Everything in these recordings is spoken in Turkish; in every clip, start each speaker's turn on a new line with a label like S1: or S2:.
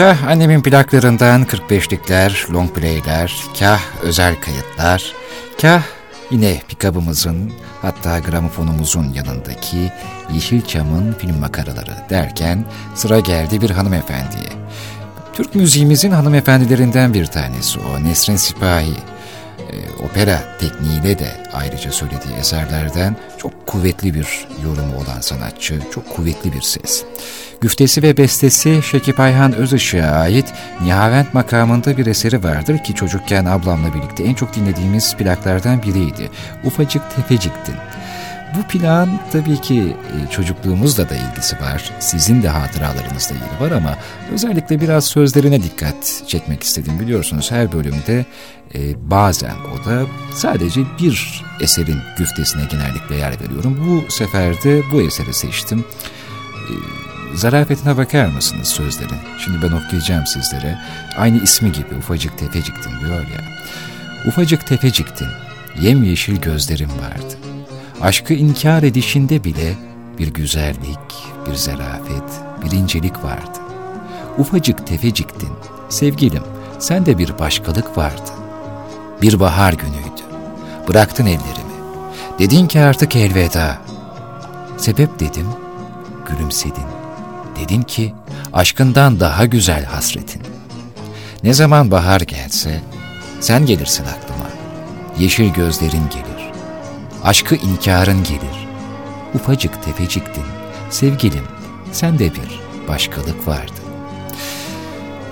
S1: Kah annemin plaklarından 45'likler, long play'ler, kah özel kayıtlar, kah yine pikabımızın hatta gramofonumuzun yanındaki Yeşilçam'ın film makaraları derken sıra geldi bir hanımefendiye. Türk müziğimizin hanımefendilerinden bir tanesi o Nesrin Sipahi. E, opera tekniğiyle de ayrıca söylediği eserlerden çok kuvvetli bir yorumu olan sanatçı, çok kuvvetli bir ses. Güftesi ve bestesi Şekip Ayhan Özışık'a ait Nihavent makamında bir eseri vardır ki çocukken ablamla birlikte en çok dinlediğimiz plaklardan biriydi. Ufacık Tefeciktin. Bu plan tabii ki e, çocukluğumuzla da ilgisi var. Sizin de hatıralarınızla ilgili var ama özellikle biraz sözlerine dikkat çekmek istedim. Biliyorsunuz her bölümde e, bazen o da sadece bir eserin güftesine genellikle yer veriyorum. Bu sefer de bu eseri seçtim. E, zarafetine bakar mısınız sözlerin? Şimdi ben okuyacağım sizlere. Aynı ismi gibi ufacık tefeciktin diyor ya. Ufacık tefeciktin, yemyeşil gözlerim vardı. Aşkı inkar edişinde bile bir güzellik, bir zarafet, bir incelik vardı. Ufacık tefeciktin, sevgilim, sende bir başkalık vardı. Bir bahar günüydü. Bıraktın ellerimi. Dedin ki artık elveda. Sebep dedim, gülümsedin. Dedin ki aşkından daha güzel hasretin. Ne zaman bahar gelse sen gelirsin aklıma. Yeşil gözlerin gelir. Aşkı inkarın gelir. Ufacık tefeciktin. Sevgilim sende bir başkalık vardı.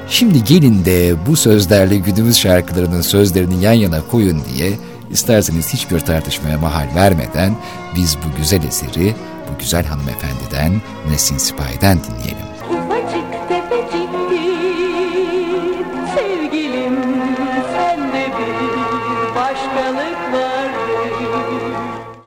S1: Şimdi gelin de bu sözlerle günümüz şarkılarının sözlerini yan yana koyun diye isterseniz hiçbir tartışmaya mahal vermeden biz bu güzel eseri bu güzel hanımefendiden Nesin Sipahi'den dinleyelim.